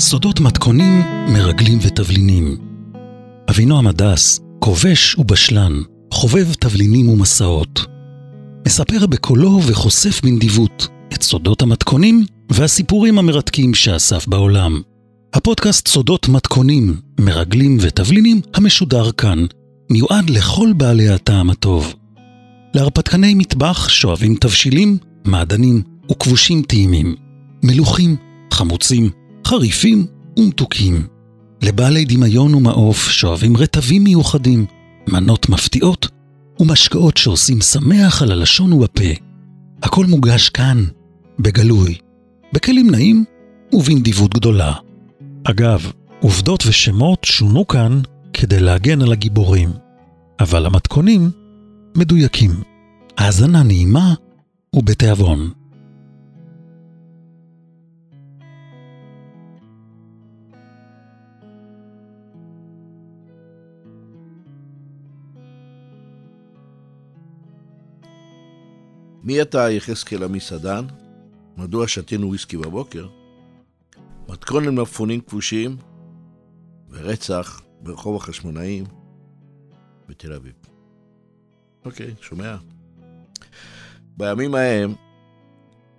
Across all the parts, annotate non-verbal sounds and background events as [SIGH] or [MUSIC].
סודות מתכונים, מרגלים ותבלינים. אבינועם הדס, כובש ובשלן, חובב תבלינים ומסעות. מספר בקולו וחושף בנדיבות את סודות המתכונים והסיפורים המרתקים שאסף בעולם. הפודקאסט סודות מתכונים, מרגלים ותבלינים המשודר כאן, מיועד לכל בעלי הטעם הטוב. להרפתקני מטבח שואבים תבשילים, מעדנים וכבושים טעימים, מלוכים, חמוצים, חריפים ומתוקים. לבעלי דמיון ומעוף שואבים רטבים מיוחדים, מנות מפתיעות ומשקאות שעושים שמח על הלשון ובפה. הכל מוגש כאן, בגלוי, בכלים נעים ובנדיבות גדולה. אגב, עובדות ושמות שונו כאן כדי להגן על הגיבורים, אבל המתכונים מדויקים. האזנה נעימה ובתיאבון. מי אתה, יחזקאל המסעדן? מדוע שתינו וויסקי בבוקר? מתכון למלפפונים כבושים ורצח ברחוב החשמונאים בתל אביב. אוקיי, שומע? בימים ההם,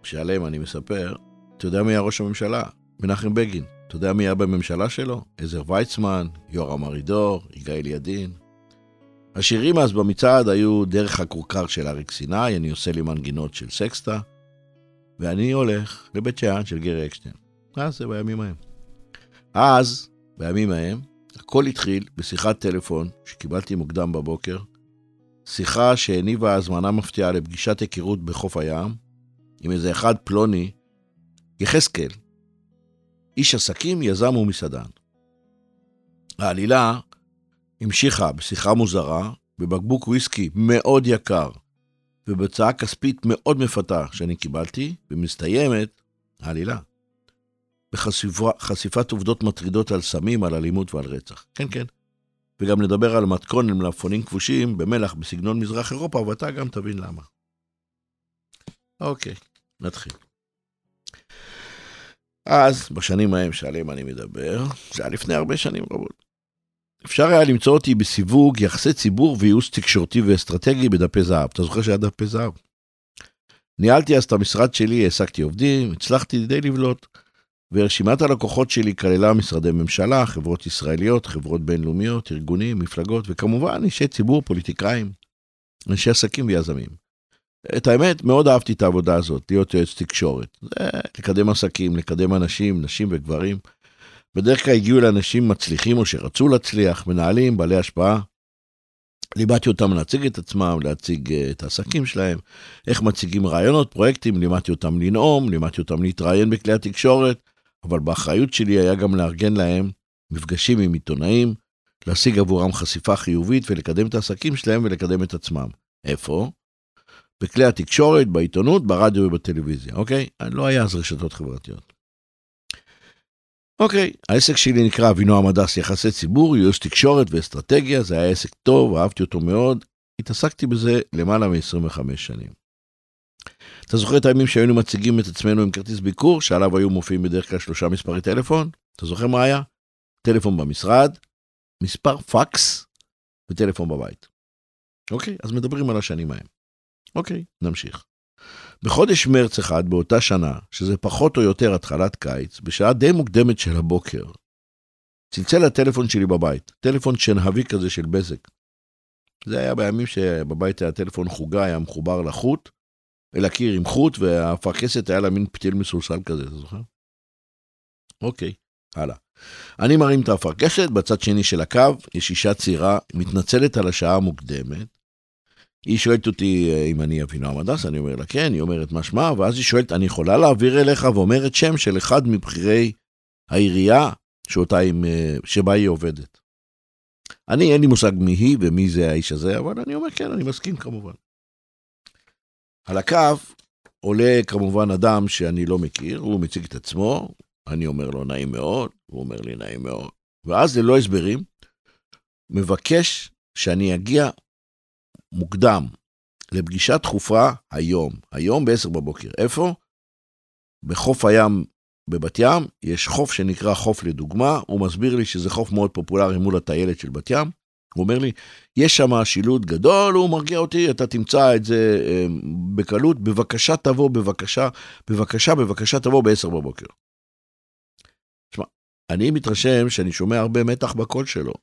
שעליהם אני מספר, אתה יודע מי היה ראש הממשלה? מנחם בגין. אתה יודע מי היה בממשלה שלו? עזר ויצמן, יורם ארידור, יגאל ידין. השירים אז במצעד היו דרך הכורכר של אריק סיני, אני עושה לי מנגינות של סקסטה, ואני הולך לבית שאן של גרי אקשטיין. אז זה בימים ההם. אז, בימים ההם, הכל התחיל בשיחת טלפון שקיבלתי מוקדם בבוקר, שיחה שהניבה הזמנה מפתיעה לפגישת היכרות בחוף הים, עם איזה אחד פלוני, יחזקאל, איש עסקים, יזם ומסעדן. העלילה המשיכה בשיחה מוזרה, בבקבוק וויסקי מאוד יקר, ובהצעה כספית מאוד מפתה שאני קיבלתי, ומסתיימת העלילה. בחשיפת עובדות מטרידות על סמים, על אלימות ועל רצח. כן, כן. וגם נדבר על מתכון למלפפונים כבושים במלח בסגנון מזרח אירופה, ואתה גם תבין למה. אוקיי, נתחיל. אז, בשנים ההם שעליהם אני מדבר, זה היה לפני הרבה שנים רבות. אפשר היה למצוא אותי בסיווג יחסי ציבור וייעוץ תקשורתי ואסטרטגי בדפי זהב. אתה זוכר שהיה דפי זהב? ניהלתי אז את המשרד שלי, העסקתי עובדים, הצלחתי די לבלוט. ורשימת הלקוחות שלי כללה משרדי ממשלה, חברות ישראליות, חברות בינלאומיות, ארגונים, מפלגות, וכמובן אישי ציבור, פוליטיקאים, אנשי עסקים ויזמים. את האמת, מאוד אהבתי את העבודה הזאת, להיות יועץ תקשורת. זה לקדם עסקים, לקדם אנשים, נשים וגברים. בדרך כלל הגיעו לאנשים מצליחים או שרצו להצליח, מנהלים, בעלי השפעה. לימדתי אותם להציג את עצמם, להציג אה, את העסקים שלהם, איך מציגים רעיונות, פרויקטים, לימדתי אותם לנאום, לימדתי אותם להתראיין בכלי התקשורת, אבל באחריות שלי היה גם לארגן להם מפגשים עם עיתונאים, להשיג עבורם חשיפה חיובית ולקדם את העסקים שלהם ולקדם את עצמם. איפה? בכלי התקשורת, בעיתונות, ברדיו ובטלוויזיה, אוקיי? לא היה אז רשתות חברתיות. אוקיי, העסק שלי נקרא אבינועם הדס יחסי ציבור, ייעוץ תקשורת ואסטרטגיה, זה היה עסק טוב, אהבתי אותו מאוד, התעסקתי בזה למעלה מ-25 שנים. אתה זוכר את הימים שהיינו מציגים את עצמנו עם כרטיס ביקור, שעליו היו מופיעים בדרך כלל שלושה מספרי טלפון? אתה זוכר מה היה? טלפון במשרד, מספר פקס וטלפון בבית. אוקיי, אז מדברים על השנים ההם. אוקיי, נמשיך. בחודש מרץ אחד באותה שנה, שזה פחות או יותר התחלת קיץ, בשעה די מוקדמת של הבוקר, צלצל הטלפון שלי בבית, טלפון שנהבי כזה של בזק. זה היה בימים שבבית היה טלפון חוגה, היה מחובר לחוט, אל הקיר עם חוט, והאפרכסת היה לה מין פתיל מסולסל כזה, אתה זוכר? אוקיי, הלאה. אני מרים את האפרכסת, בצד שני של הקו יש אישה צעירה, מתנצלת על השעה המוקדמת, היא שואלת אותי אה, אם אני אבינועם הדס, אני אומר לה כן, היא אומרת מה שמה, ואז היא שואלת, אני יכולה להעביר אליך, ואומרת שם של אחד מבכירי העירייה שאותה עם, אה, שבה היא עובדת. אני, אין לי מושג מי היא ומי זה האיש הזה, אבל אני אומר כן, אני מסכים כמובן. על הקו עולה כמובן אדם שאני לא מכיר, הוא מציג את עצמו, אני אומר לו נעים מאוד, הוא אומר לי נעים מאוד, ואז ללא הסברים, מבקש שאני אגיע מוקדם לפגישה דחופה היום, היום ב-10 בבוקר. איפה? בחוף הים בבת ים יש חוף שנקרא חוף לדוגמה, הוא מסביר לי שזה חוף מאוד פופולרי מול הטיילת של בת ים. הוא אומר לי, יש שם שילוט גדול, הוא מרגיע אותי, אתה תמצא את זה אה, בקלות, בבקשה תבוא, בבקשה, בבקשה, בבקשה תבוא ב-10 בבוקר. תשמע, אני מתרשם שאני שומע הרבה מתח בקול שלו.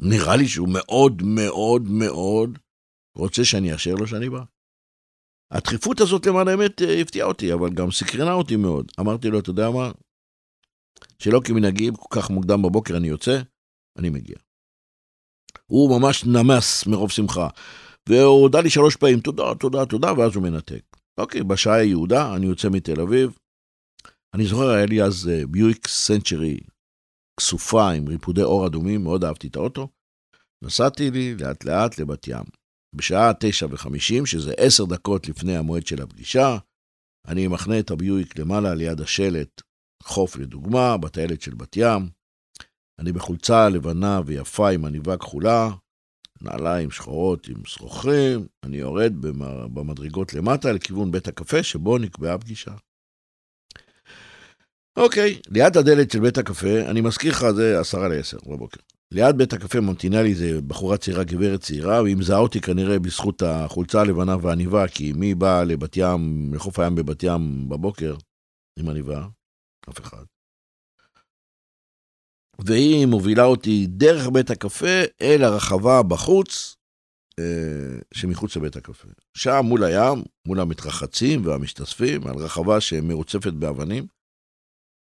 נראה לי שהוא מאוד מאוד מאוד רוצה שאני אאשר לו שאני בא. הדחיפות הזאת למען האמת אה, הפתיעה אותי, אבל גם סקרנה אותי מאוד. אמרתי לו, אתה יודע מה? שלא כמנהגי, כל כך מוקדם בבוקר אני יוצא, אני מגיע. הוא ממש נמס מרוב שמחה. והוא הודה לי שלוש פעמים, תודה, תודה, תודה, ואז הוא מנתק. אוקיי, בשעה יהודה, אני יוצא מתל אביב. אני זוכר, היה לי אז ביואיק uh, סנצ'רי כסופה עם ריפודי אור אדומים, מאוד אהבתי את האוטו. נסעתי לי לאט לאט לבת ים. בשעה תשע וחמישים, שזה עשר דקות לפני המועד של הפגישה, אני מחנה את הביואיק למעלה ליד השלט חוף לדוגמה, בטיילת של בת ים. אני בחולצה לבנה ויפה עם עניבה כחולה, נעליים שחורות עם שרוכים, אני יורד במדרגות למטה לכיוון בית הקפה שבו נקבעה פגישה. אוקיי, ליד הדלת של בית הקפה, אני מזכיר לך, זה עשרה לעשר בבוקר. ליד בית הקפה ממתינה לי איזה בחורה צעירה, גברת צעירה, והיא מזהה אותי כנראה בזכות החולצה הלבנה והעניבה, כי מי בא לבת ים, לחוף הים בבת ים בבוקר עם עניבה? אף אחד. והיא מובילה אותי דרך בית הקפה אל הרחבה בחוץ, אה, שמחוץ לבית הקפה. שם מול הים, מול המתרחצים והמשתספים, על רחבה שמרוצפת באבנים.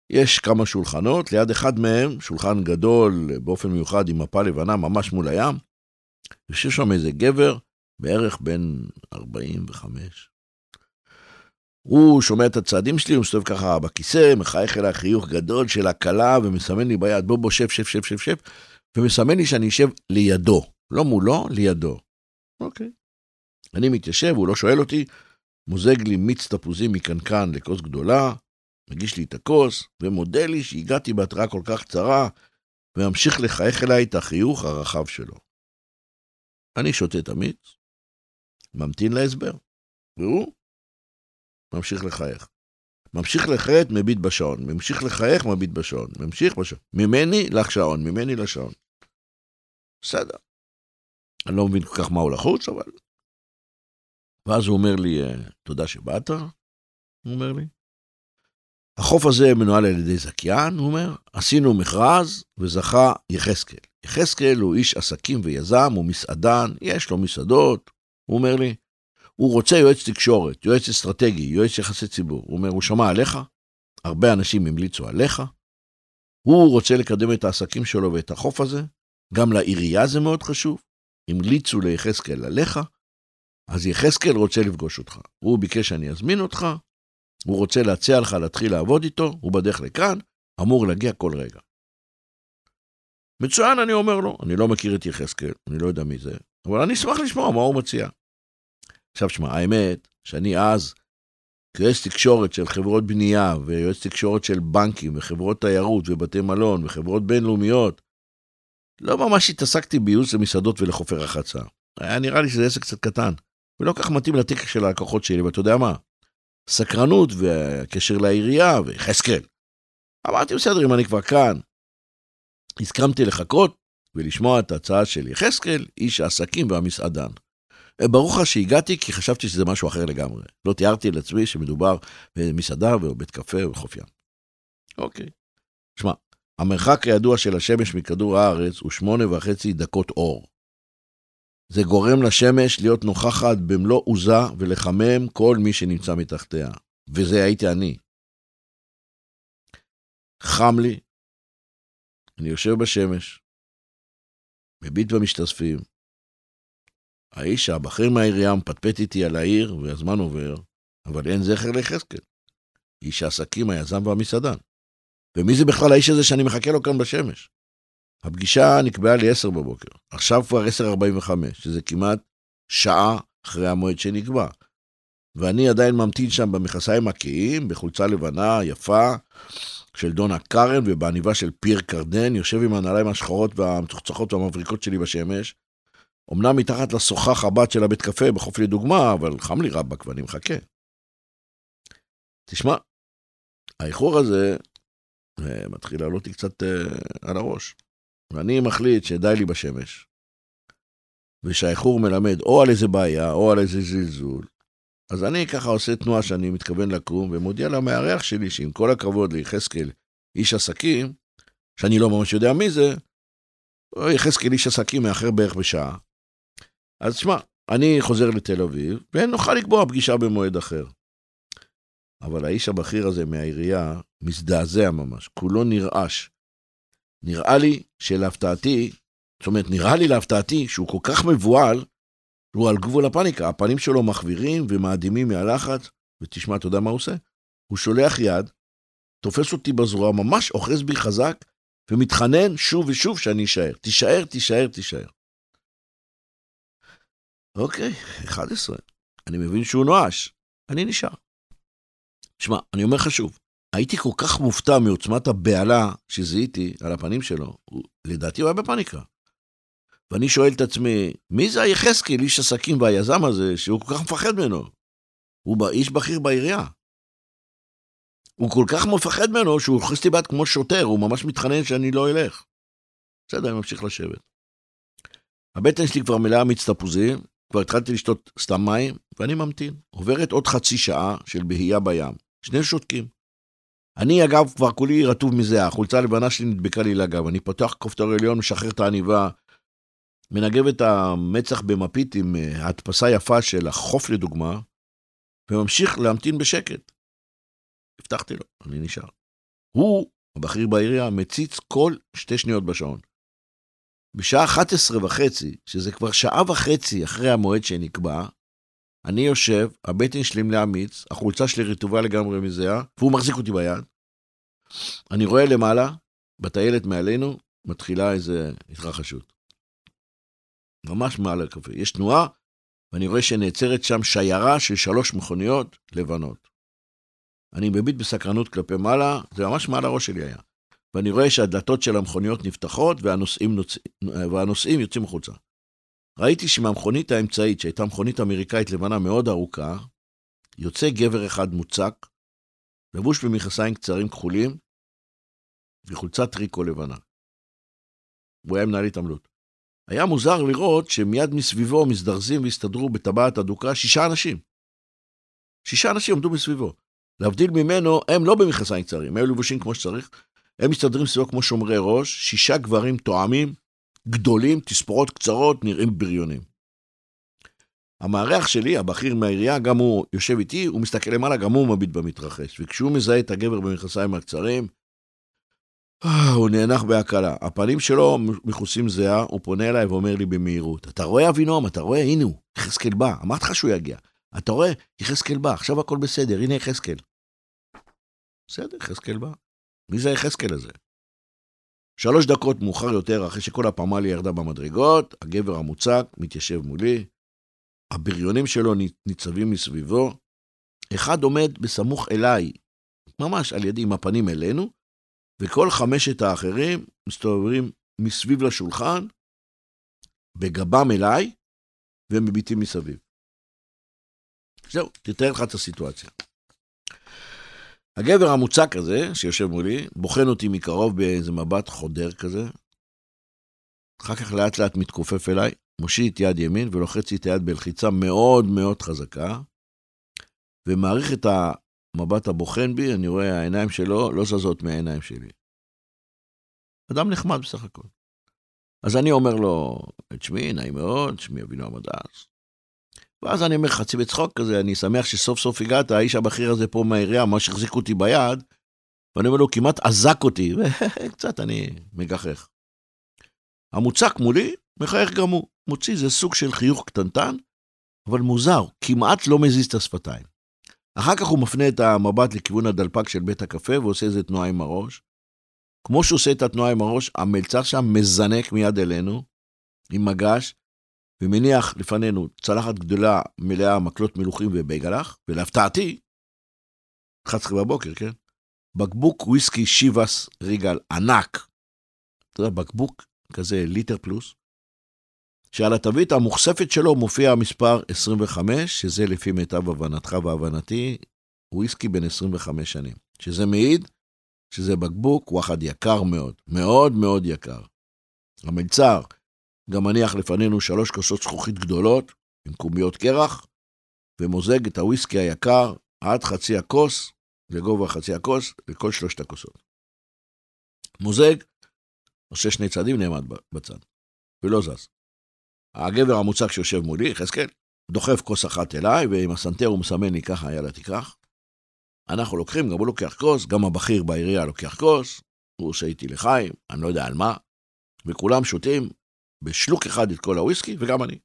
יש כמה שולחנות, ליד אחד מהם, שולחן גדול באופן מיוחד עם מפה לבנה ממש מול הים, יושב שם איזה גבר, בערך בן 45, הוא שומע את הצעדים שלי, הוא מסתובב ככה בכיסא, מחייך אליי חיוך גדול של הקלה, ומסמן לי ביד, בוא בוא שב, שב, שב, שב, שב, ומסמן לי שאני אשב לידו. לא מולו, לידו. אוקיי. אני מתיישב, הוא לא שואל אותי, מוזג לי מיץ תפוזים מקנקן לכוס גדולה, מגיש לי את הכוס, ומודה לי שהגעתי בהתראה כל כך קצרה, וממשיך לחייך אליי את החיוך הרחב שלו. אני שותה את המיץ, ממתין להסבר, והוא ממשיך לחייך. ממשיך לחייך, מביט בשעון. ממשיך לחייך, מביט בשעון. ממשיך בשעון. ממני לשעון, ממני לשעון. בסדר. אני לא מבין כל כך מה הוא לחוץ, אבל... ואז הוא אומר לי, אה, תודה שבאת, הוא אומר לי. החוף הזה מנוהל על ידי זכיין, הוא אומר, עשינו מכרז וזכה יחזקאל. יחזקאל הוא איש עסקים ויזם, הוא מסעדן, יש לו מסעדות, הוא אומר לי, הוא רוצה יועץ תקשורת, יועץ אסטרטגי, יועץ יחסי ציבור. הוא אומר, הוא שמע עליך, הרבה אנשים המליצו עליך, הוא רוצה לקדם את העסקים שלו ואת החוף הזה, גם לעירייה זה מאוד חשוב, המליצו ליחזקאל עליך, אז יחזקאל רוצה לפגוש אותך. הוא ביקש שאני אזמין אותך, הוא רוצה להציע לך להתחיל לעבוד איתו, הוא בדרך לכאן, אמור להגיע כל רגע. מצוין, אני אומר לו, אני לא מכיר את יחזקאל, אני לא יודע מי זה, אבל אני אשמח לשמוע מה הוא מציע. עכשיו שמע, האמת שאני אז, כיועץ תקשורת של חברות בנייה, ויועץ תקשורת של בנקים, וחברות תיירות, ובתי מלון, וחברות בינלאומיות, לא ממש התעסקתי בייעוץ למסעדות ולחופי רחצה. היה נראה לי שזה עסק קצת קטן, ולא כך מתאים לתיק של הלקוחות שלי, ואתה יודע מה? סקרנות והקשר לעירייה ויחזקאל. אמרתי, בסדר, אם אני כבר כאן, הסכמתי לחכות ולשמוע את ההצעה של יחזקאל, איש העסקים והמסעדן. אה, ברור לך שהגעתי כי חשבתי שזה משהו אחר לגמרי. לא תיארתי לעצמי שמדובר במסעדה או בית קפה או בחוף ים. אוקיי. שמע, המרחק הידוע של השמש מכדור הארץ הוא שמונה וחצי דקות אור. זה גורם לשמש להיות נוכחת במלוא עוזה ולחמם כל מי שנמצא מתחתיה. וזה הייתי אני. חם לי, אני יושב בשמש, מביט במשתספים, האיש הבכיר מהעירייה מפטפט איתי על העיר, והזמן עובר, אבל אין זכר ליחזקאל. איש העסקים, היזם והמסעדן. ומי זה בכלל האיש הזה שאני מחכה לו כאן בשמש? הפגישה נקבעה לי 10 בבוקר, עכשיו כבר 10.45, שזה כמעט שעה אחרי המועד שנקבע. ואני עדיין ממתין שם במכסיים הקהים, בחולצה לבנה, יפה, של דונה קארן ובעניבה של פיר קרדן, יושב עם הנעליים השחורות והמצוחצחות והמבריקות שלי בשמש, אמנם מתחת לשוחה חב"ד של הבית קפה בחוף לדוגמה, אבל חם לי רבאק ואני מחכה. תשמע, האיחור הזה אה, מתחיל לעלות לי קצת אה, על הראש. ואני מחליט שדי לי בשמש, ושהאיחור מלמד או על איזה בעיה או על איזה זלזול, אז אני ככה עושה תנועה שאני מתכוון לקום, ומודיע למארח שלי שעם כל הכבוד ליחזקאל, איש עסקים, שאני לא ממש יודע מי זה, יחזקאל איש עסקים מאחר בערך בשעה. אז שמע, אני חוזר לתל אביב, ונוכל לקבוע פגישה במועד אחר. אבל האיש הבכיר הזה מהעירייה מזדעזע ממש, כולו נרעש. נראה לי שלהפתעתי, זאת אומרת, נראה לי להפתעתי שהוא כל כך מבוהל, הוא על גבול הפאניקה, הפנים שלו מחווירים ומאדימים מהלחץ, ותשמע, אתה יודע מה הוא עושה? הוא שולח יד, תופס אותי בזרוע, ממש אוחז בי חזק, ומתחנן שוב ושוב שאני אשאר. תישאר, תישאר, תישאר. אוקיי, 11. אני מבין שהוא נואש, אני נשאר. שמע, אני אומר לך שוב, הייתי כל כך מופתע מעוצמת הבהלה שזיהיתי על הפנים שלו, לדעתי הוא היה בפאניקה. ואני שואל את עצמי, מי זה היחזקאל, איש עסקים והיזם הזה, שהוא כל כך מפחד ממנו? הוא איש בכיר בעירייה. הוא כל כך מפחד ממנו שהוא הכניס לי ביד כמו שוטר, הוא ממש מתחנן שאני לא אלך. בסדר, אני ממשיך לשבת. הבטן שלי כבר מלאה מיץ כבר התחלתי לשתות סתם מים, ואני ממתין. עוברת עוד חצי שעה של בהייה בים. שני שותקים. אני, אגב, כבר כולי רטוב מזה, החולצה הלבנה שלי נדבקה לי לגב. אני פותח כפתור עליון, משחרר את העניבה, מנגב את המצח במפית עם אה, הדפסה יפה של החוף לדוגמה, וממשיך להמתין בשקט. הבטחתי לו, אני נשאר. הוא, הבכיר בעירייה, מציץ כל שתי שניות בשעון. בשעה 11 וחצי, שזה כבר שעה וחצי אחרי המועד שנקבע, אני יושב, הבטן שלי מלאה מיץ, החולצה שלי רטובה לגמרי מזהה, והוא מחזיק אותי ביד. אני רואה למעלה, בטיילת מעלינו, מתחילה איזו התרחשות. ממש מעל הקפה. יש תנועה, ואני רואה שנעצרת שם שיירה של שלוש מכוניות לבנות. אני מביט בסקרנות כלפי מעלה, זה ממש מעל הראש שלי היה. ואני רואה שהדלתות של המכוניות נפתחות והנוסעים, נוצ... והנוסעים יוצאים החוצה. ראיתי שמהמכונית האמצעית, שהייתה מכונית אמריקאית לבנה מאוד ארוכה, יוצא גבר אחד מוצק, לבוש במכנסיים קצרים כחולים, וחולצת טריקו לבנה. הוא היה מנהל התעמלות. היה מוזר לראות שמיד מסביבו מזדרזים והסתדרו בטבעת אדוקה שישה אנשים. שישה אנשים עמדו מסביבו. להבדיל ממנו, הם לא במכנסיים קצרים, הם לבושים כמו שצריך. הם מסתדרים סביבו כמו שומרי ראש, שישה גברים תואמים, גדולים, תספורות קצרות, נראים בריונים. המארח שלי, הבכיר מהעירייה, גם הוא יושב איתי, הוא מסתכל למעלה, גם הוא מביט במתרחש. וכשהוא מזהה את הגבר במכנסיים הקצרים, אה, הוא נאנח בהקלה. הפנים שלו מכוסים זהה, הוא פונה אליי ואומר לי במהירות, אתה רואה אבינועם, אתה רואה? הנה הוא, יחזקאל בא, אמרתי לך שהוא יגיע. אתה רואה? יחזקאל בא, עכשיו הכל בסדר, הנה יחזקאל. בסדר, יחזקאל בא. מי זה היחזקאל הזה? שלוש דקות מאוחר יותר, אחרי שכל הפמליה ירדה במדרגות, הגבר המוצק מתיישב מולי, הבריונים שלו ניצבים מסביבו, אחד עומד בסמוך אליי, ממש על ידי עם הפנים אלינו, וכל חמשת האחרים מסתובבים מסביב לשולחן, בגבם אליי, ומביטים מסביב. זהו, תתאר לך את הסיטואציה. הגבר המוצק הזה, שיושב מולי, בוחן אותי מקרוב באיזה מבט חודר כזה. אחר כך לאט לאט מתכופף אליי, מושיט יד ימין ולוחץ את היד בלחיצה מאוד מאוד חזקה, ומעריך את המבט הבוחן בי, אני רואה העיניים שלו לא זזות מהעיניים שלי. אדם נחמד בסך הכל. אז אני אומר לו את שמי, נעים מאוד, שמי אבינועם הדס. ואז אני אומר חצי בצחוק כזה, אני שמח שסוף סוף הגעת, האיש הבכיר הזה פה מהעירייה, ממש החזיק אותי ביד, ואני אומר לו, כמעט אזק אותי, [LAUGHS] וקצת אני מגחך. המוצק מולי, מחייך גם הוא. מוציא איזה סוג של חיוך קטנטן, אבל מוזר, כמעט לא מזיז את השפתיים. אחר כך הוא מפנה את המבט לכיוון הדלפק של בית הקפה ועושה איזה תנועה עם הראש. כמו שהוא עושה את התנועה עם הראש, המלצר שם מזנק מיד אלינו, עם מגש, ומניח לפנינו צלחת גדולה מלאה מקלות מלוכים ובייגלח, ולהפתעתי, 11 בבוקר, כן? בקבוק וויסקי שיבאס ריגל ענק, אתה יודע, בקבוק כזה ליטר פלוס, שעל התווית המוכספת שלו מופיע המספר 25, שזה לפי מיטב הבנתך והבנתי, וויסקי בן 25 שנים. שזה מעיד שזה בקבוק וואחד יקר מאוד, מאוד מאוד יקר. המלצר גם מניח לפנינו שלוש כוסות זכוכית גדולות עם קומיות קרח, ומוזג את הוויסקי היקר עד חצי הכוס, לגובה חצי הכוס, לכל שלושת הכוסות. מוזג, עושה שני צעדים, נעמד בצד, ולא זז. הגבר המוצק שיושב מולי, יחזקאל, דוחף כוס אחת אליי, ועם הסנטר הוא מסמן לי ככה, יאללה תיקח. אנחנו לוקחים, גם הוא לוקח כוס, גם הבכיר בעירייה לוקח כוס, הוא עושה איתי לחיים, אני לא יודע על מה, וכולם שותים בשלוק אחד את כל הוויסקי, וגם אני.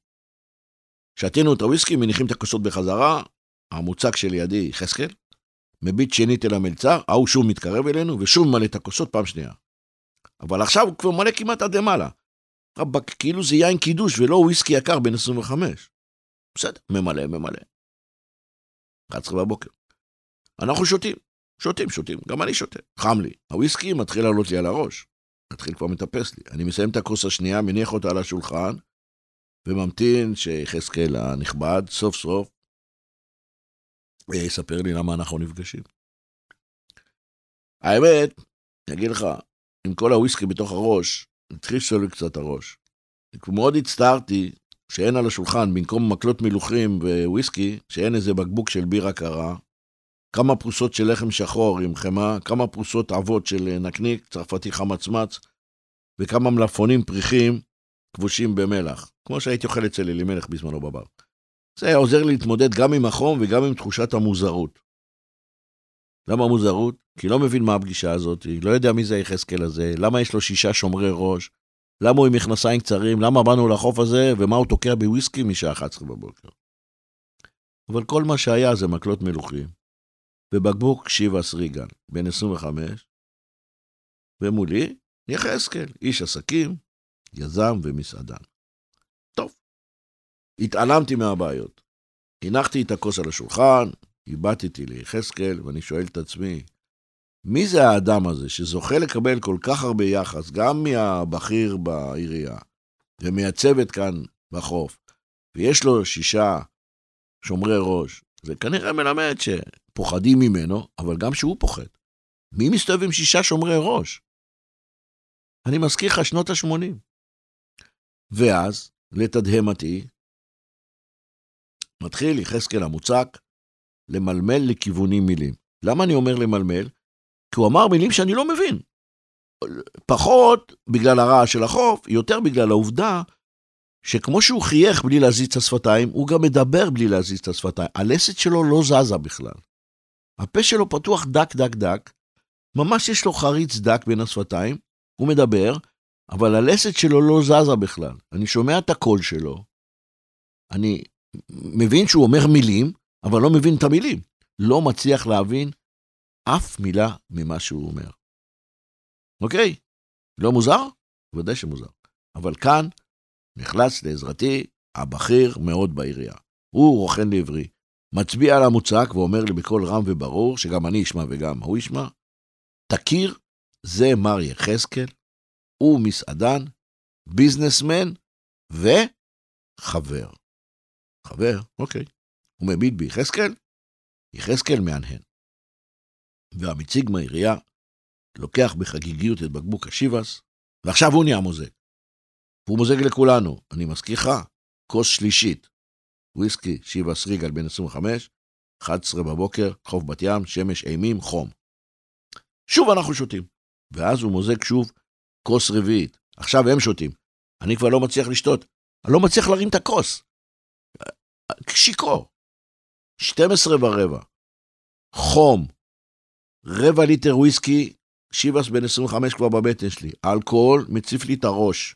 שתינו את הוויסקי, מניחים את הכוסות בחזרה, המוצק שלידי, יחזקאל, מביט שנית אל המלצר, ההוא שוב מתקרב אלינו, ושוב ממלא את הכוסות פעם שנייה. אבל עכשיו הוא כבר מלא כמעט עד למעלה. רבאק, כאילו זה יין קידוש ולא וויסקי יקר בן 25. בסדר, ממלא, ממלא. 11 בבוקר. אנחנו שותים, שותים, שותים, גם אני שותה. חם לי. הוויסקי מתחיל לעלות לי על הראש. מתחיל כבר מטפס לי. אני מסיים את הכוס השנייה, מניח אותה על השולחן, וממתין שיחזקאל הנכבד, סוף סוף, יספר לי למה אנחנו נפגשים. האמת, אני אגיד לך, עם כל הוויסקי בתוך הראש, התחיל לשאול לי קצת הראש. מאוד הצטערתי שאין על השולחן, במקום מקלות מלוכים וויסקי, שאין איזה בקבוק של בירה קרה, כמה פרוסות של לחם שחור עם חמאה, כמה פרוסות עבות של נקניק, צרפתי חמצמץ, וכמה מלפונים פריחים כבושים במלח, כמו שהייתי אוכל אצל אלימלך בזמנו בבר. זה היה עוזר להתמודד גם עם החום וגם עם תחושת המוזרות. למה מוזרות? כי לא מבין מה הפגישה הזאת, לא יודע מי זה היחזקאל הזה, למה יש לו שישה שומרי ראש, למה הוא עם מכנסיים קצרים, למה באנו לחוף הזה, ומה הוא תוקע בוויסקי משעה 11 בבוקר. אבל כל מה שהיה זה מקלות מלוכים, ובקבוק שיבאס ריגל, בן 25, ומולי יחזקאל, איש עסקים, יזם ומסעדן. טוב, התעלמתי מהבעיות. הנחתי את הכוס על השולחן, הבטתי ליחזקאל, ואני שואל את עצמי, מי זה האדם הזה שזוכה לקבל כל כך הרבה יחס, גם מהבכיר בעירייה ומהצוות כאן בחוף, ויש לו שישה שומרי ראש, זה כנראה מלמד שפוחדים ממנו, אבל גם שהוא פוחד. מי מסתובב עם שישה שומרי ראש? אני מזכיר לך שנות ה-80. ואז, לתדהמתי, מתחיל יחזקאל המוצק למלמל לכיוונים מילים. למה אני אומר למלמל? כי הוא אמר מילים שאני לא מבין. פחות בגלל הרעש של החוף, יותר בגלל העובדה שכמו שהוא חייך בלי להזיז את השפתיים, הוא גם מדבר בלי להזיז את השפתיים. הלסת שלו לא זזה בכלל. הפה שלו פתוח דק דק דק, ממש יש לו חריץ דק בין השפתיים, הוא מדבר, אבל הלסת שלו לא זזה בכלל. אני שומע את הקול שלו, אני מבין שהוא אומר מילים, אבל לא מבין את המילים. לא מצליח להבין אף מילה ממה שהוא אומר. אוקיי? לא מוזר? ודאי שמוזר. אבל כאן נחלץ לעזרתי הבכיר מאוד בעירייה. הוא רוכן לעברי, מצביע על המוצק ואומר לי בקול רם וברור, שגם אני אשמע וגם הוא ישמע, תכיר, זה מר יחזקאל, הוא מסעדן, ביזנסמן וחבר. חבר, אוקיי. הוא מביט ביחזקאל, יחזקאל מהנהן. והמציג מהעירייה לוקח בחגיגיות את בקבוק השיבס, ועכשיו הוא נהיה מוזג. והוא מוזג לכולנו. אני מזכיר לך, כוס שלישית, וויסקי שיבס ריגל בן 25, 11 בבוקר, חוף בת ים, שמש אימים, חום. שוב אנחנו שותים. ואז הוא מוזג שוב כוס רביעית. עכשיו הם שותים. אני כבר לא מצליח לשתות. אני לא מצליח להרים את הכוס. שיכור. 12 ורבע. חום. רבע ליטר וויסקי, שיבס בן 25 כבר בבטן שלי. אלכוהול מציף לי את הראש.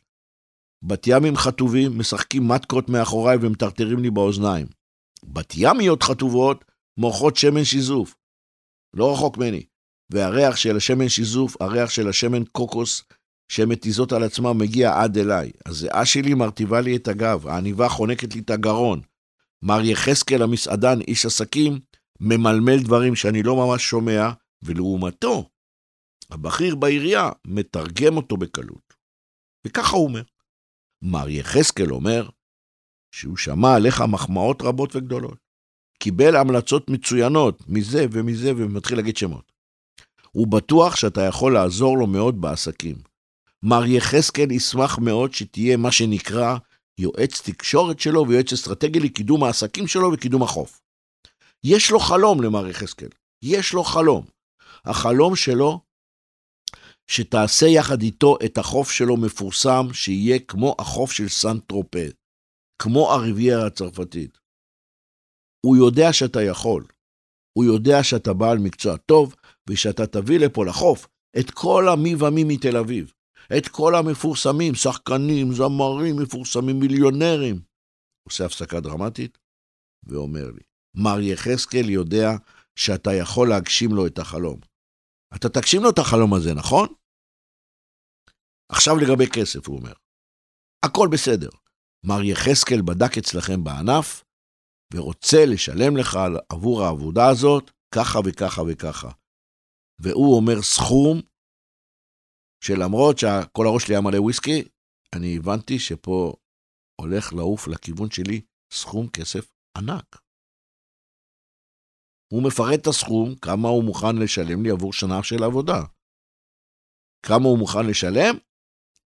בת ימים חטובים משחקים מתקות מאחוריי ומטרטרים לי באוזניים. בת ימיות חטובות מורחות שמן שיזוף. לא רחוק ממני. והריח של השמן שיזוף, הריח של השמן קוקוס שהן מתיזות על עצמן מגיע עד אליי. הזיעה שלי מרטיבה לי את הגב, העניבה חונקת לי את הגרון. מר יחזקאל המסעדן, איש עסקים, ממלמל דברים שאני לא ממש שומע, ולעומתו, הבכיר בעירייה מתרגם אותו בקלות. וככה הוא אומר. מר יחזקאל אומר שהוא שמע עליך מחמאות רבות וגדולות. קיבל המלצות מצוינות מזה ומזה ומתחיל להגיד שמות. הוא בטוח שאתה יכול לעזור לו מאוד בעסקים. מר יחזקאל ישמח מאוד שתהיה מה שנקרא יועץ תקשורת שלו ויועץ אסטרטגי לקידום העסקים שלו וקידום החוף. יש לו חלום למר יחזקאל, יש לו חלום. החלום שלו, שתעשה יחד איתו את החוף שלו מפורסם, שיהיה כמו החוף של סן טרופה, כמו הריביירה הצרפתית. הוא יודע שאתה יכול, הוא יודע שאתה בעל מקצוע טוב, ושאתה תביא לפה לחוף את כל המי ומי מתל אביב. את כל המפורסמים, שחקנים, זמרים מפורסמים, מיליונרים. עושה הפסקה דרמטית ואומר לי, מר יחזקאל יודע שאתה יכול להגשים לו את החלום. אתה תגשים לו את החלום הזה, נכון? עכשיו לגבי כסף, הוא אומר. הכל בסדר. מר יחזקאל בדק אצלכם בענף, ורוצה לשלם לך עבור העבודה הזאת ככה וככה וככה. והוא אומר סכום שלמרות שכל הראש שלי היה מלא וויסקי, אני הבנתי שפה הולך לעוף לכיוון שלי סכום כסף ענק. הוא מפרט את הסכום, כמה הוא מוכן לשלם לי עבור שנה של עבודה. כמה הוא מוכן לשלם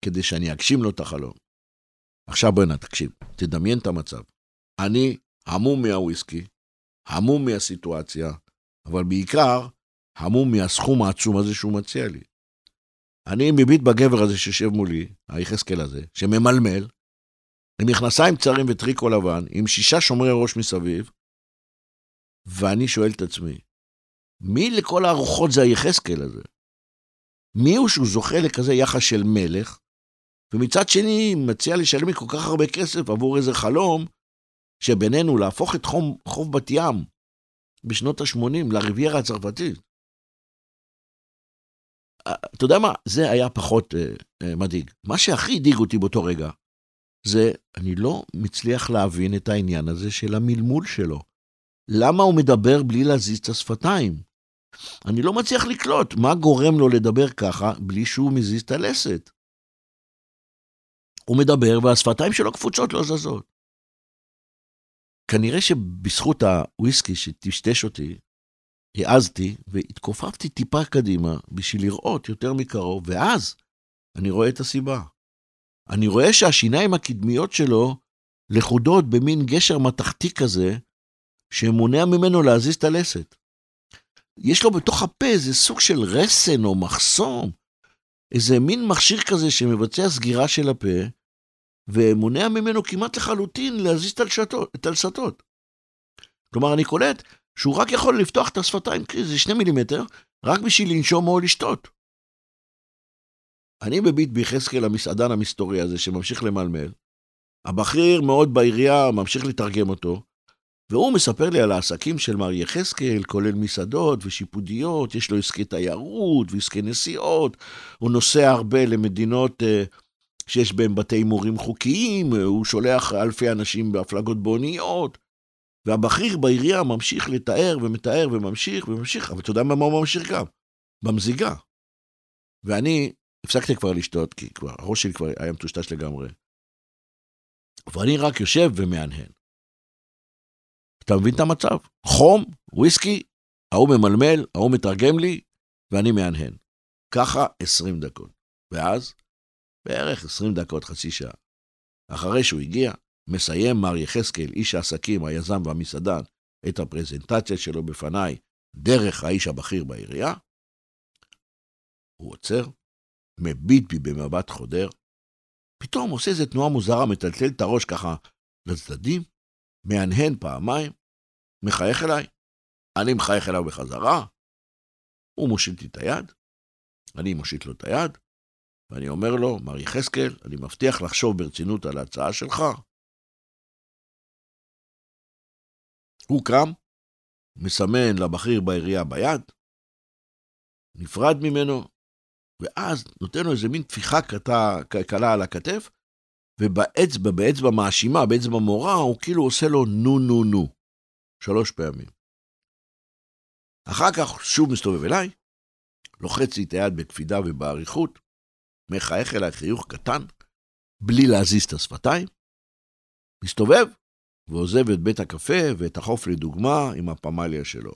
כדי שאני אגשים לו את החלום. עכשיו בוא'נה, תקשיב, תדמיין את המצב. אני המום מהוויסקי, המום מהסיטואציה, אבל בעיקר המום מהסכום העצום הזה שהוא מציע לי. אני מביט בגבר הזה שיושב מולי, היחזקאל הזה, שממלמל, עם מכנסיים קצרים וטריקו לבן, עם שישה שומרי ראש מסביב, ואני שואל את עצמי, מי לכל הרוחות זה היחזקאל הזה? מי הוא שהוא זוכה לכזה יחס של מלך, ומצד שני מציע לשלם לי כל כך הרבה כסף עבור איזה חלום, שבינינו להפוך את חום, חוף בת ים בשנות ה-80 לריביירה הצרפתית. אתה יודע מה? זה היה פחות אה, אה, מדאיג. מה שהכי הדאיג אותי באותו רגע, זה, אני לא מצליח להבין את העניין הזה של המלמול שלו. למה הוא מדבר בלי להזיז את השפתיים? אני לא מצליח לקלוט מה גורם לו לדבר ככה בלי שהוא מזיז את הלסת. הוא מדבר והשפתיים שלו קפוצות לא זזות. כנראה שבזכות הוויסקי שטשטש אותי, העזתי והתכופפתי טיפה קדימה בשביל לראות יותר מקרוב, ואז אני רואה את הסיבה. אני רואה שהשיניים הקדמיות שלו לכודות במין גשר מתכתי כזה, שמונע ממנו להזיז את הלסת. יש לו בתוך הפה איזה סוג של רסן או מחסום, איזה מין מכשיר כזה שמבצע סגירה של הפה, ומונע ממנו כמעט לחלוטין להזיז את הלסתות. כלומר, אני קולט שהוא רק יכול לפתוח את השפתיים, כי זה שני מילימטר, רק בשביל לנשום או לשתות. אני מביט ביחזקאל המסעדן המסתורי הזה שממשיך למלמל. הבכיר מאוד בעירייה ממשיך לתרגם אותו, והוא מספר לי על העסקים של מר יחזקאל, כולל מסעדות ושיפודיות, יש לו עסקי תיירות ועסקי נסיעות, הוא נוסע הרבה למדינות uh, שיש בהם בתי הימורים חוקיים, הוא שולח אלפי אנשים בהפלגות באוניות, והבכיר בעירייה ממשיך לתאר ומתאר וממשיך וממשיך, אבל אתה יודע מה הוא ממשיך גם? במזיגה. ואני הפסקתי כבר לשתות, כי כבר הראש שלי כבר היה מטושטש לגמרי. ואני רק יושב ומהנהן. אתה מבין את המצב? חום, וויסקי, ההוא ממלמל, ההוא מתרגם לי, ואני מהנהן. ככה 20 דקות. ואז, בערך 20 דקות, חצי שעה. אחרי שהוא הגיע, מסיים מר יחזקאל, איש העסקים, היזם והמסעדן, את הפרזנטציה שלו בפניי דרך האיש הבכיר בעירייה. הוא עוצר, מביט בי במבט חודר, פתאום עושה איזו תנועה מוזרה, מטלטל את הראש ככה לצדדים, מהנהן פעמיים, מחייך אליי, אני מחייך אליו בחזרה, הוא מושיט לי את היד, אני מושיט לו את היד, ואני אומר לו, מר יחזקאל, אני מבטיח לחשוב ברצינות על ההצעה שלך, הוא קם, מסמן לבכיר בעירייה ביד, נפרד ממנו, ואז נותן לו איזה מין טפיחה קלה על הכתף, ובאצבע, באצבע מאשימה, באצבע מורה, הוא כאילו עושה לו נו נו נו, שלוש פעמים. אחר כך שוב מסתובב אליי, לוחץ לי את היד בקפידה ובאריכות, מחייך אליי חיוך קטן, בלי להזיז את השפתיים, מסתובב ועוזב את בית הקפה ואת החוף לדוגמה עם הפמליה שלו.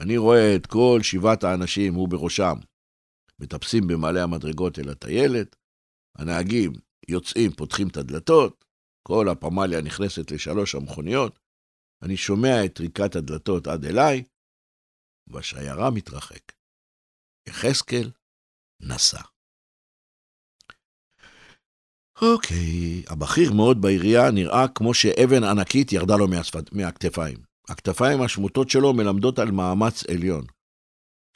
אני רואה את כל שבעת האנשים, הוא בראשם, מטפסים במעלה המדרגות אל הטיילת, הנהגים יוצאים, פותחים את הדלתות, כל הפמליה נכנסת לשלוש המכוניות, אני שומע את טריקת הדלתות עד אליי, והשיירה מתרחק. יחזקאל נסע. אוקיי, הבכיר מאוד בעירייה נראה כמו שאבן ענקית ירדה לו מהשפת, מהכתפיים. הכתפיים השמוטות שלו מלמדות על מאמץ עליון.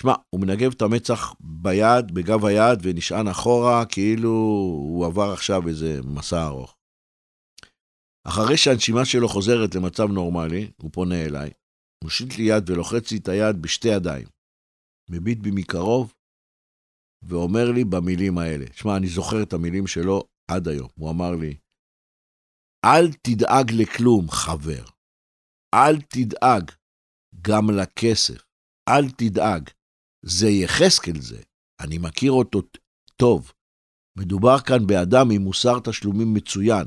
שמע, הוא מנגב את המצח ביד, בגב היד, ונשען אחורה, כאילו הוא עבר עכשיו איזה מסע ארוך. אחרי שהנשימה שלו חוזרת למצב נורמלי, הוא פונה אליי, מושיט לי יד ולוחץ לי את היד בשתי ידיים. מביט בי מקרוב, ואומר לי במילים האלה. שמע, אני זוכר את המילים שלו עד היום. הוא אמר לי, אל תדאג לכלום, חבר. אל תדאג גם לכסף. אל תדאג. זה יחזקאל זה. אני מכיר אותו טוב. מדובר כאן באדם עם מוסר תשלומים מצוין.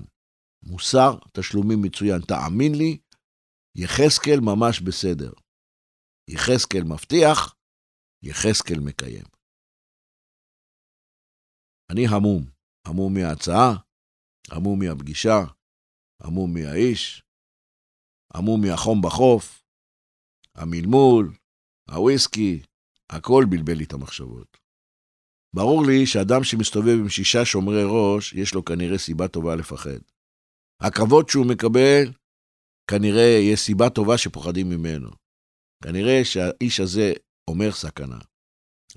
מוסר תשלומים מצוין. תאמין לי, יחזקאל ממש בסדר. יחזקאל מבטיח, יחזקאל מקיים. אני המום, המום מההצעה, המום מהפגישה, המום מהאיש, המום מהחום בחוף, המלמול, הוויסקי, הכל בלבל לי את המחשבות. ברור לי שאדם שמסתובב עם שישה שומרי ראש, יש לו כנראה סיבה טובה לפחד. הכבוד שהוא מקבל, כנראה יש סיבה טובה שפוחדים ממנו. כנראה שהאיש הזה אומר סכנה.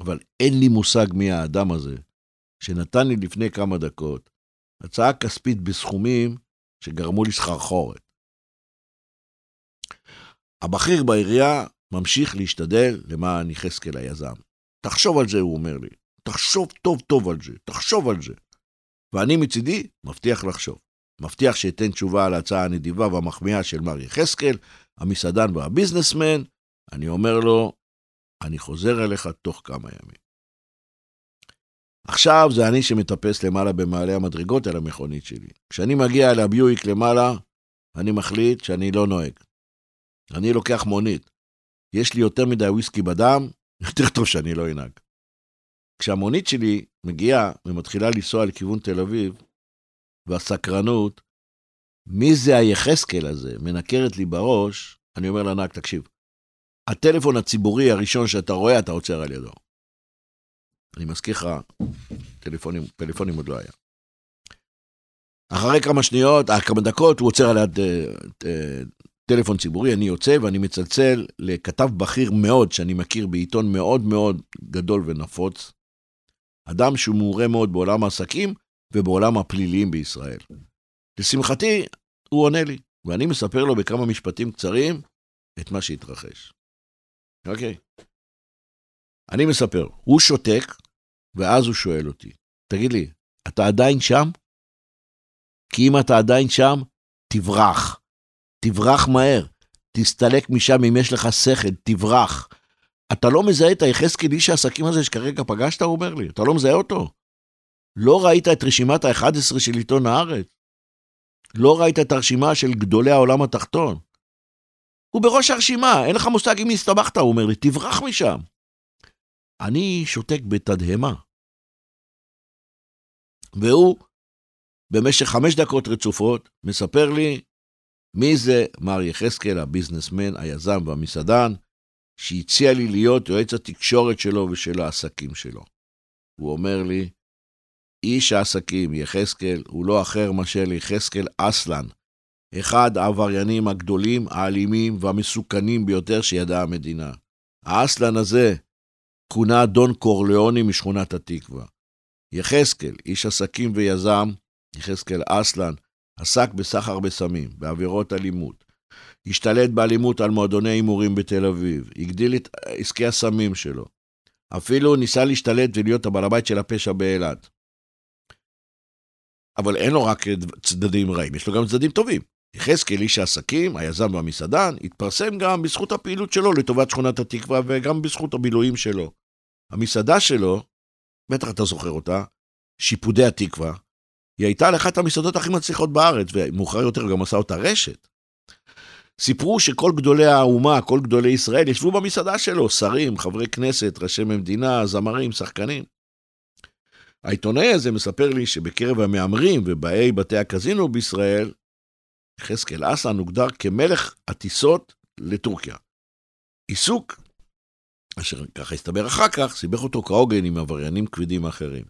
אבל אין לי מושג מי האדם הזה, שנתן לי לפני כמה דקות הצעה כספית בסכומים שגרמו לי סחרחורת. הבכיר בעירייה ממשיך להשתדל למען יחזקאל היזם. תחשוב על זה, הוא אומר לי. תחשוב טוב טוב על זה, תחשוב על זה. ואני מצידי מבטיח לחשוב. מבטיח שאתן תשובה על ההצעה הנדיבה והמחמיאה של מר יחזקאל, המסעדן והביזנסמן. אני אומר לו, אני חוזר אליך תוך כמה ימים. עכשיו זה אני שמטפס למעלה במעלה המדרגות על המכונית שלי. כשאני מגיע אל הביואיק למעלה, אני מחליט שאני לא נוהג. אני לוקח מונית. יש לי יותר מדי וויסקי בדם, [LAUGHS] יותר טוב שאני לא אנהג. כשהמונית שלי מגיעה ומתחילה לנסוע לכיוון תל אביב, והסקרנות, מי זה היחזקאל הזה, מנקרת לי בראש, אני אומר לנהג, תקשיב, הטלפון הציבורי הראשון שאתה רואה, אתה עוצר על ידו. אני מזכיר לך, טלפונים, טלפונים עוד לא היה. אחרי כמה שניות, אה, כמה דקות, הוא עוצר על יד uh, uh, טלפון ציבורי, אני יוצא ואני מצלצל לכתב בכיר מאוד, שאני מכיר בעיתון מאוד מאוד גדול ונפוץ, אדם שהוא מעורה מאוד בעולם העסקים ובעולם הפליליים בישראל. לשמחתי, הוא עונה לי, ואני מספר לו בכמה משפטים קצרים את מה שהתרחש. אוקיי. אני מספר, הוא שותק, ואז הוא שואל אותי, תגיד לי, אתה עדיין שם? כי אם אתה עדיין שם, תברח. תברח מהר. תסתלק משם אם יש לך שכל, תברח. אתה לא מזהה את היחזקאל איש העסקים הזה שכרגע פגשת, הוא אומר לי, אתה לא מזהה אותו? לא ראית את רשימת ה-11 של עיתון הארץ? לא ראית את הרשימה של גדולי העולם התחתון? הוא בראש הרשימה, אין לך מושג אם הסתבכת, הוא אומר לי, תברח משם. אני שותק בתדהמה. והוא, במשך חמש דקות רצופות, מספר לי מי זה מר יחזקאל, הביזנסמן, היזם והמסעדן, שהציע לי להיות יועץ התקשורת שלו ושל העסקים שלו. הוא אומר לי, איש העסקים, יחזקאל, הוא לא אחר מאשר יחזקאל אסלן, אחד העבריינים הגדולים, האלימים והמסוכנים ביותר שידעה המדינה. האסלן הזה כונה דון קורליאוני משכונת התקווה. יחזקאל, איש עסקים ויזם, יחזקאל אסלן, עסק בסחר בסמים, בעבירות אלימות. השתלט באלימות על מועדוני הימורים בתל אביב, הגדיל את עסקי הסמים שלו. אפילו ניסה להשתלט ולהיות הבעל הבית של הפשע באילת. אבל אין לו רק צדדים רעים, יש לו גם צדדים טובים. יחזקאל, איש העסקים, היזם והמסעדן, התפרסם גם בזכות הפעילות שלו לטובת שכונת התקווה וגם בזכות הבילויים שלו. המסעדה שלו, בטח אתה זוכר אותה, שיפודי התקווה, היא הייתה לאחת המסעדות הכי מצליחות בארץ, ומאוחר יותר גם עשה אותה רשת. סיפרו שכל גדולי האומה, כל גדולי ישראל, ישבו במסעדה שלו, שרים, חברי כנסת, ראשי מדינה, זמרים, שחקנים. העיתונאי הזה מספר לי שבקרב המהמרים ובאי בתי הקזינו בישראל, יחזקאל אסן הוגדר כמלך הטיסות לטורקיה. עיסוק, אשר ככה הסתבר אחר כך, סיבך אותו כהוגן עם עבריינים כבדים אחרים.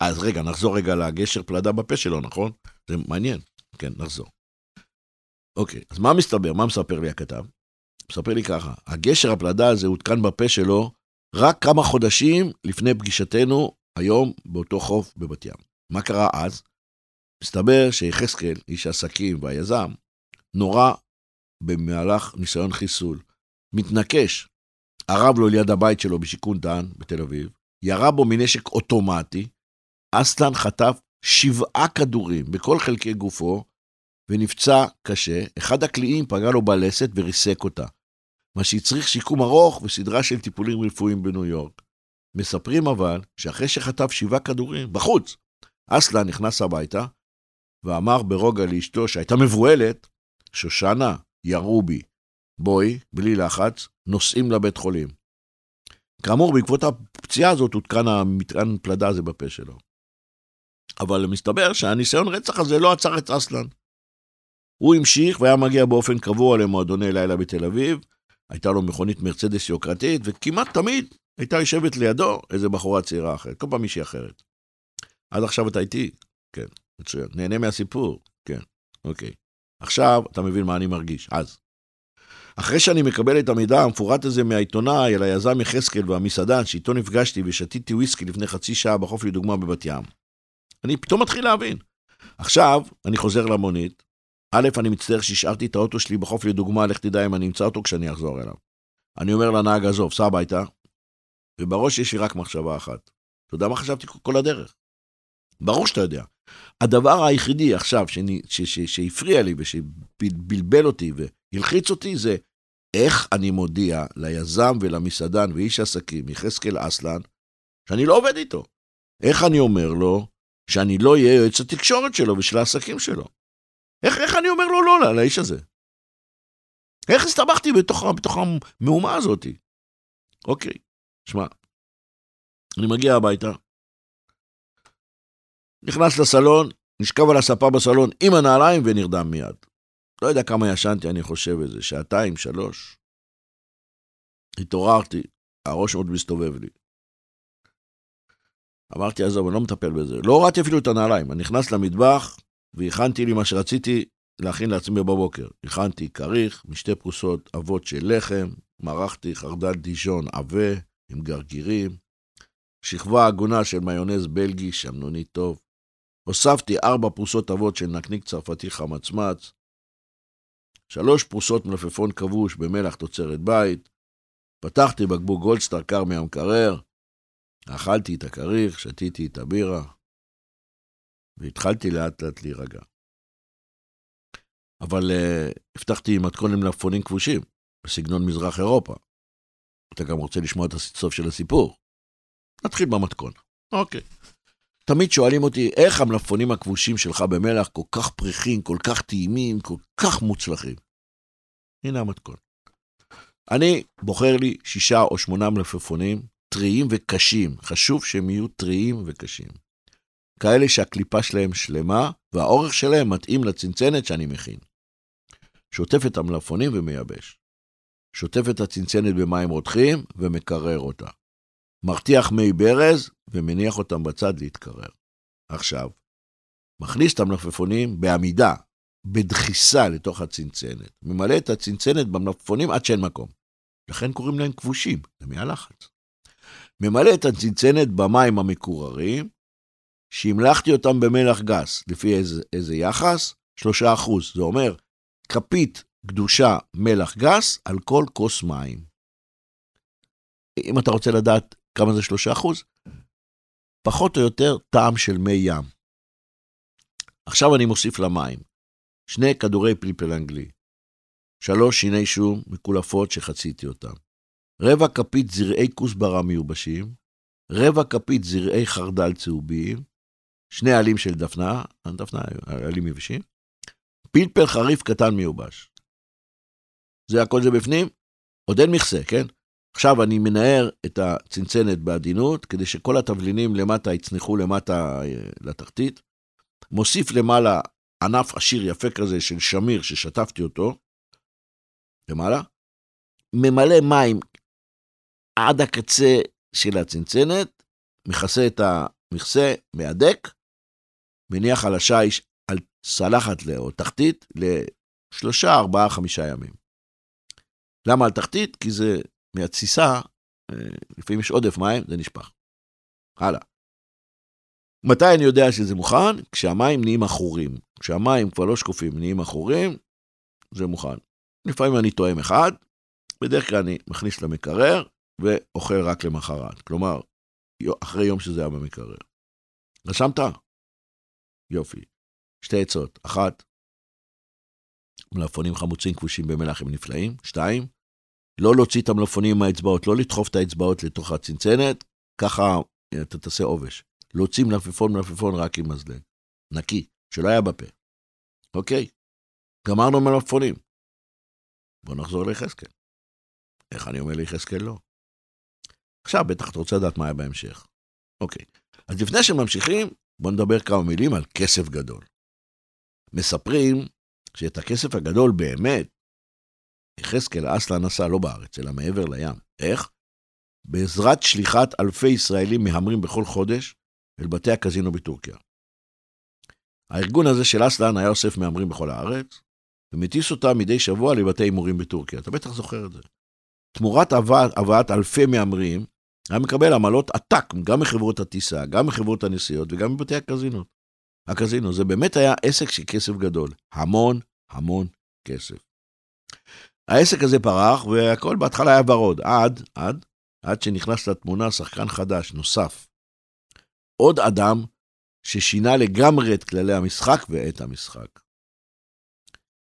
אז רגע, נחזור רגע לגשר פלדה בפה שלו, נכון? זה מעניין. כן, נחזור. אוקיי, אז מה מסתבר? מה מספר לי הכתב? מספר לי ככה, הגשר הפלדה הזה הותקן בפה שלו רק כמה חודשים לפני פגישתנו היום באותו חוף בבת ים. מה קרה אז? מסתבר שיחזקאל, איש העסקים והיזם, נורה במהלך ניסיון חיסול. מתנקש, ערב לו ליד הבית שלו בשיכון דן בתל אביב, ירה בו מנשק אוטומטי, אסלן חטף שבעה כדורים בכל חלקי גופו, ונפצע קשה. אחד הקליעים פגע לו בלסת וריסק אותה, מה שהצריך שיקום ארוך וסדרה של טיפולים רפואיים בניו יורק. מספרים אבל שאחרי שחטף שבעה כדורים, בחוץ, אסלן נכנס הביתה ואמר ברוגע לאשתו שהייתה מבוהלת, שושנה, ירו בי, בואי, בלי לחץ, נוסעים לבית חולים. כאמור, בעקבות הפציעה הזאת הותקן המטען פלדה הזה בפה שלו. אבל מסתבר שהניסיון רצח הזה לא עצר את אסלן. הוא המשיך והיה מגיע באופן קבוע למועדוני לילה בתל אביב, הייתה לו מכונית מרצדס יוקרתית, וכמעט תמיד הייתה יושבת לידו איזה בחורה צעירה אחרת, כל פעם מישהי אחרת. עד עכשיו אתה איתי? כן, מצוין. נהנה מהסיפור? כן, אוקיי. עכשיו אתה מבין מה אני מרגיש, אז. אחרי שאני מקבל את המידע המפורט הזה מהעיתונאי על היזם יחזקאל והמסעדן שאיתו נפגשתי ושתיתי וויסקי לפני חצי שעה בחוף לדוגמה בבת ים, אני פתאום מתחיל להבין. עכשיו, אני חוזר למונית. א', אני מצטער שהשארתי את האוטו שלי בחוף לדוגמה, לך תדע אם אני אמצא אותו כשאני אחזור אליו. אני אומר לנהג, עזוב, סע הביתה, ובראש יש לי רק מחשבה אחת. אתה יודע מה חשבתי כל הדרך? ברור שאתה יודע. הדבר היחידי עכשיו שהפריע לי ושבלבל אותי והלחיץ אותי זה איך אני מודיע ליזם ולמסעדן ואיש עסקים, יחזקאל אסלן, שאני לא עובד איתו. איך אני אומר לו שאני לא אהיה יועץ התקשורת שלו ושל העסקים שלו? איך, איך אני אומר לו לא לאיש הזה? איך הסתבכתי בתוך, בתוך המהומה הזאת? אוקיי, שמע, אני מגיע הביתה, נכנס לסלון, נשכב על הספה בסלון עם הנעליים ונרדם מיד. לא יודע כמה ישנתי, אני חושב איזה שעתיים, שלוש. התעוררתי, הראש עוד מסתובב לי. אמרתי, עזוב, אני לא מטפל בזה. לא הורדתי אפילו את הנעליים. אני נכנס למטבח והכנתי לי מה שרציתי להכין לעצמי בבוקר. הכנתי כריך, משתי פרוסות אבות של לחם, מרחתי חרדל דישון עבה עם גרגירים, שכבה הגונה של מיונז בלגי, שמנוני טוב. הוספתי ארבע פרוסות אבות של נקניק צרפתי חמצמץ, שלוש פרוסות מלפפון כבוש במלח תוצרת בית, פתחתי בקבוק גולדסטאר קר מהמקרר, אכלתי את הכריך, שתיתי את הבירה, והתחלתי לאט לאט להירגע. אבל uh, הבטחתי מתכון למלפפונים כבושים, בסגנון מזרח אירופה. אתה גם רוצה לשמוע את הסוף של הסיפור? נתחיל במתכון. אוקיי. תמיד שואלים אותי, איך המלפפונים הכבושים שלך במלח כל כך פריחים, כל כך טעימים, כל כך מוצלחים? הנה המתכון. אני בוחר לי שישה או שמונה מלפפונים טריים וקשים. חשוב שהם יהיו טריים וקשים. כאלה שהקליפה שלהם שלמה והאורך שלהם מתאים לצנצנת שאני מכין. שוטף את המלפפונים ומייבש. שוטף את הצנצנת במים רותחים ומקרר אותה. מרתיח מי ברז ומניח אותם בצד להתקרר. עכשיו, מכניס את המלפפונים בעמידה, בדחיסה לתוך הצנצנת. ממלא את הצנצנת במלפפונים עד שאין מקום. לכן קוראים להם כבושים, זה מהלחץ. ממלא את הצנצנת במים המקוררים, שהמלכתי אותם במלח גס, לפי איזה, איזה יחס? שלושה אחוז. זה אומר, כפית קדושה מלח גס על כל כוס מים. אם אתה רוצה לדעת כמה זה? שלושה אחוז? פחות או יותר טעם של מי ים. עכשיו אני מוסיף למים. שני כדורי פלפל אנגלי, שלוש שיני שום מקולפות שחציתי אותם, רבע כפית זרעי כוסברה מיובשים, רבע כפית זרעי חרדל צהובים, שני עלים של דפנה, דפנה, עלים יבשים, פלפל חריף קטן מיובש. זה הכל זה בפנים, עוד אין מכסה, כן? עכשיו אני מנער את הצנצנת בעדינות, כדי שכל התבלינים למטה יצנחו למטה אה, לתחתית. מוסיף למעלה ענף עשיר יפה כזה של שמיר ששטפתי אותו, למעלה. ממלא מים עד הקצה של הצנצנת, מכסה את המכסה, מהדק, מניח על השיש, על צלחת או תחתית, לשלושה, ארבעה, חמישה ימים. למה על תחתית? כי זה מהתסיסה, אה, לפעמים יש עודף מים, זה נשפך. הלאה. מתי אני יודע שזה מוכן? כשהמים נהיים עכורים. כשהמים כבר לא שקופים, נהיים עכורים, זה מוכן. לפעמים אני תואם אחד, בדרך כלל אני מכניס למקרר ואוכל רק למחרת. כלומר, אחרי יום שזה היה במקרר. רשמת? יופי. שתי עצות. אחת, מלפפונים חמוצים כבושים במלח הם נפלאים. שתיים, לא להוציא את המלפפונים מהאצבעות, לא לדחוף את האצבעות לתוך הצנצנת, ככה אתה תעשה עובש. להוציא מלפפון מלפפון רק עם מזלג. נקי, שלא היה בפה. אוקיי, גמרנו מלפפונים. בוא נחזור ליחזקאל. איך אני אומר ליחזקאל לא? עכשיו בטח אתה רוצה לדעת מה היה בהמשך. אוקיי, אז לפני שממשיכים, בואו נדבר כמה מילים על כסף גדול. מספרים שאת הכסף הגדול באמת, יחזקאל אסלן עשה לא בארץ, אלא מעבר לים. איך? בעזרת שליחת אלפי ישראלים מהמרים בכל חודש אל בתי הקזינו בטורקיה. הארגון הזה של אסלן היה אוסף מהמרים בכל הארץ, ומטיס אותם מדי שבוע לבתי הימורים בטורקיה. אתה בטח זוכר את זה. תמורת הבאת אלפי מהמרים, היה מקבל עמלות עתק, גם מחברות הטיסה, גם מחברות הנסיעות וגם מבתי הקזינות. הקזינו, זה באמת היה עסק של כסף גדול. המון, המון כסף. העסק הזה פרח, והכל בהתחלה היה ורוד, עד, עד, עד שנכנס לתמונה שחקן חדש, נוסף. עוד אדם ששינה לגמרי את כללי המשחק ואת המשחק.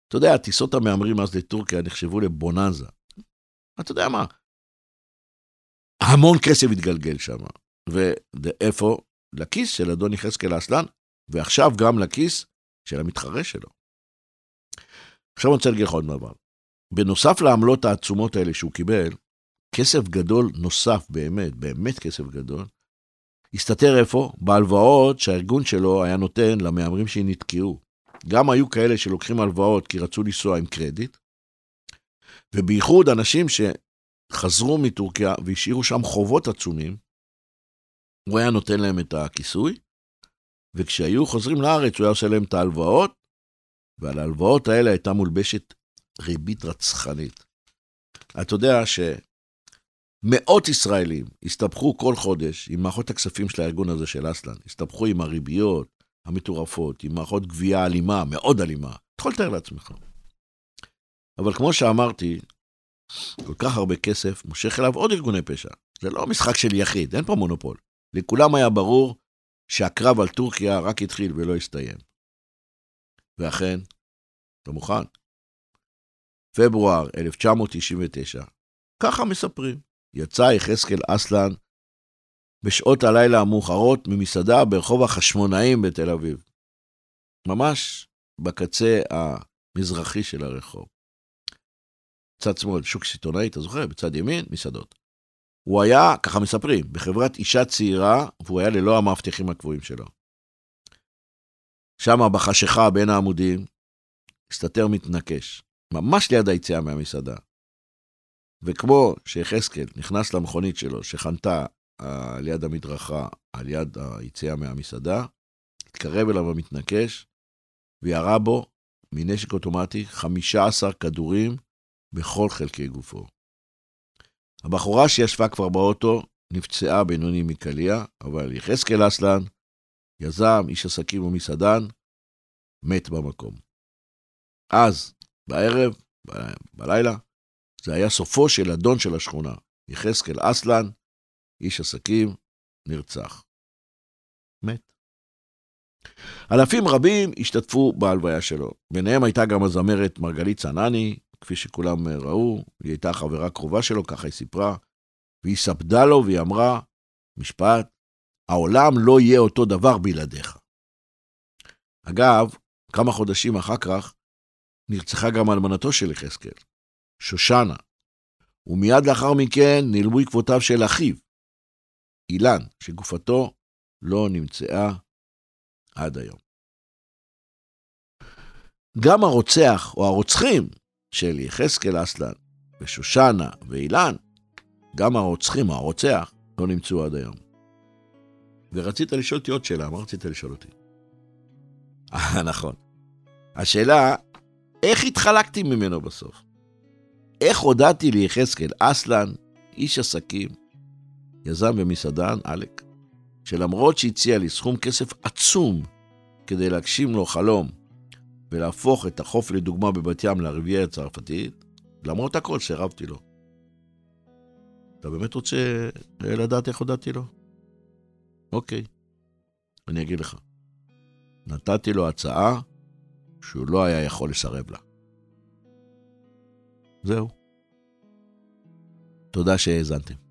אתה יודע, טיסות המהמרים אז לטורקיה נחשבו לבוננזה. אתה יודע מה? המון כסף התגלגל שם. ואיפה? לכיס של אדון יחזקאל אסלן, ועכשיו גם לכיס של המתחרה שלו. עכשיו אני רוצה להגיד לך עוד דבר. בנוסף לעמלות העצומות האלה שהוא קיבל, כסף גדול נוסף, באמת, באמת כסף גדול, הסתתר איפה? בהלוואות שהארגון שלו היה נותן למהמרים שנתקעו. גם היו כאלה שלוקחים הלוואות כי רצו לנסוע עם קרדיט, ובייחוד אנשים שחזרו מטורקיה והשאירו שם חובות עצומים, הוא היה נותן להם את הכיסוי, וכשהיו חוזרים לארץ הוא היה עושה להם את ההלוואות, ועל ההלוואות האלה הייתה מולבשת ריבית רצחנית. אתה יודע שמאות ישראלים הסתבכו כל חודש עם מערכות הכספים של הארגון הזה של אסלן, הסתבכו עם הריביות המטורפות, עם מערכות גבייה אלימה, מאוד אלימה. אתה יכול לתאר לעצמך. אבל כמו שאמרתי, כל כך הרבה כסף מושך אליו עוד ארגוני פשע. זה לא משחק של יחיד, אין פה מונופול. לכולם היה ברור שהקרב על טורקיה רק התחיל ולא הסתיים. ואכן, אתה מוכן? פברואר 1999, ככה מספרים. יצא יחזקאל אסלן בשעות הלילה המאוחרות ממסעדה ברחוב החשמונאים בתל אביב. ממש בקצה המזרחי של הרחוב. צד שמאל, שוק סיטונאי, אתה זוכר? בצד ימין, מסעדות. הוא היה, ככה מספרים, בחברת אישה צעירה, והוא היה ללא המאבטחים הקבועים שלו. שם בחשיכה בין העמודים, הסתתר מתנקש, ממש ליד היציאה מהמסעדה. וכמו שיחזקאל נכנס למכונית שלו, שחנתה על יד המדרכה, על יד היציאה מהמסעדה, התקרב אליו המתנקש, וירה בו מנשק אוטומטי 15 כדורים בכל חלקי גופו. הבחורה שישבה כבר באוטו נפצעה בינוני מקליע, אבל יחזקאל אסלן, יזם, איש עסקים ומסעדן, מת במקום. אז, בערב, ב- בלילה, זה היה סופו של אדון של השכונה, יחזקאל אסלן, איש עסקים, נרצח. מת. אלפים רבים השתתפו בהלוויה שלו. ביניהם הייתה גם הזמרת מרגלית צנני, כפי שכולם ראו, היא הייתה חברה קרובה שלו, ככה היא סיפרה, והיא ספדה לו והיא אמרה, משפט, העולם לא יהיה אותו דבר בלעדיך. אגב, כמה חודשים אחר כך, נרצחה גם אלמנתו של יחזקאל, שושנה, ומיד לאחר מכן נעלמו עקבותיו של אחיו, אילן, שגופתו לא נמצאה עד היום. גם הרוצח או הרוצחים של יחזקאל אסלן ושושנה ואילן, גם הרוצחים או הרוצח, לא נמצאו עד היום. ורצית לשאול אותי עוד שאלה, מה רצית לשאול אותי? [LAUGHS] אה, נכון. השאלה, איך התחלקתי ממנו בסוף? איך הודעתי ליחזקאל אסלן, איש עסקים, יזם ומסעדן, עלק, שלמרות שהציע לי סכום כסף עצום כדי להגשים לו חלום ולהפוך את החוף לדוגמה בבת ים לרביעייה הצרפתית, למרות הכל סירבתי לו. אתה באמת רוצה לדעת איך הודעתי לו? אוקיי, אני אגיד לך. נתתי לו הצעה שהוא לא היה יכול לסרב לה. זהו. תודה שהאזנתם.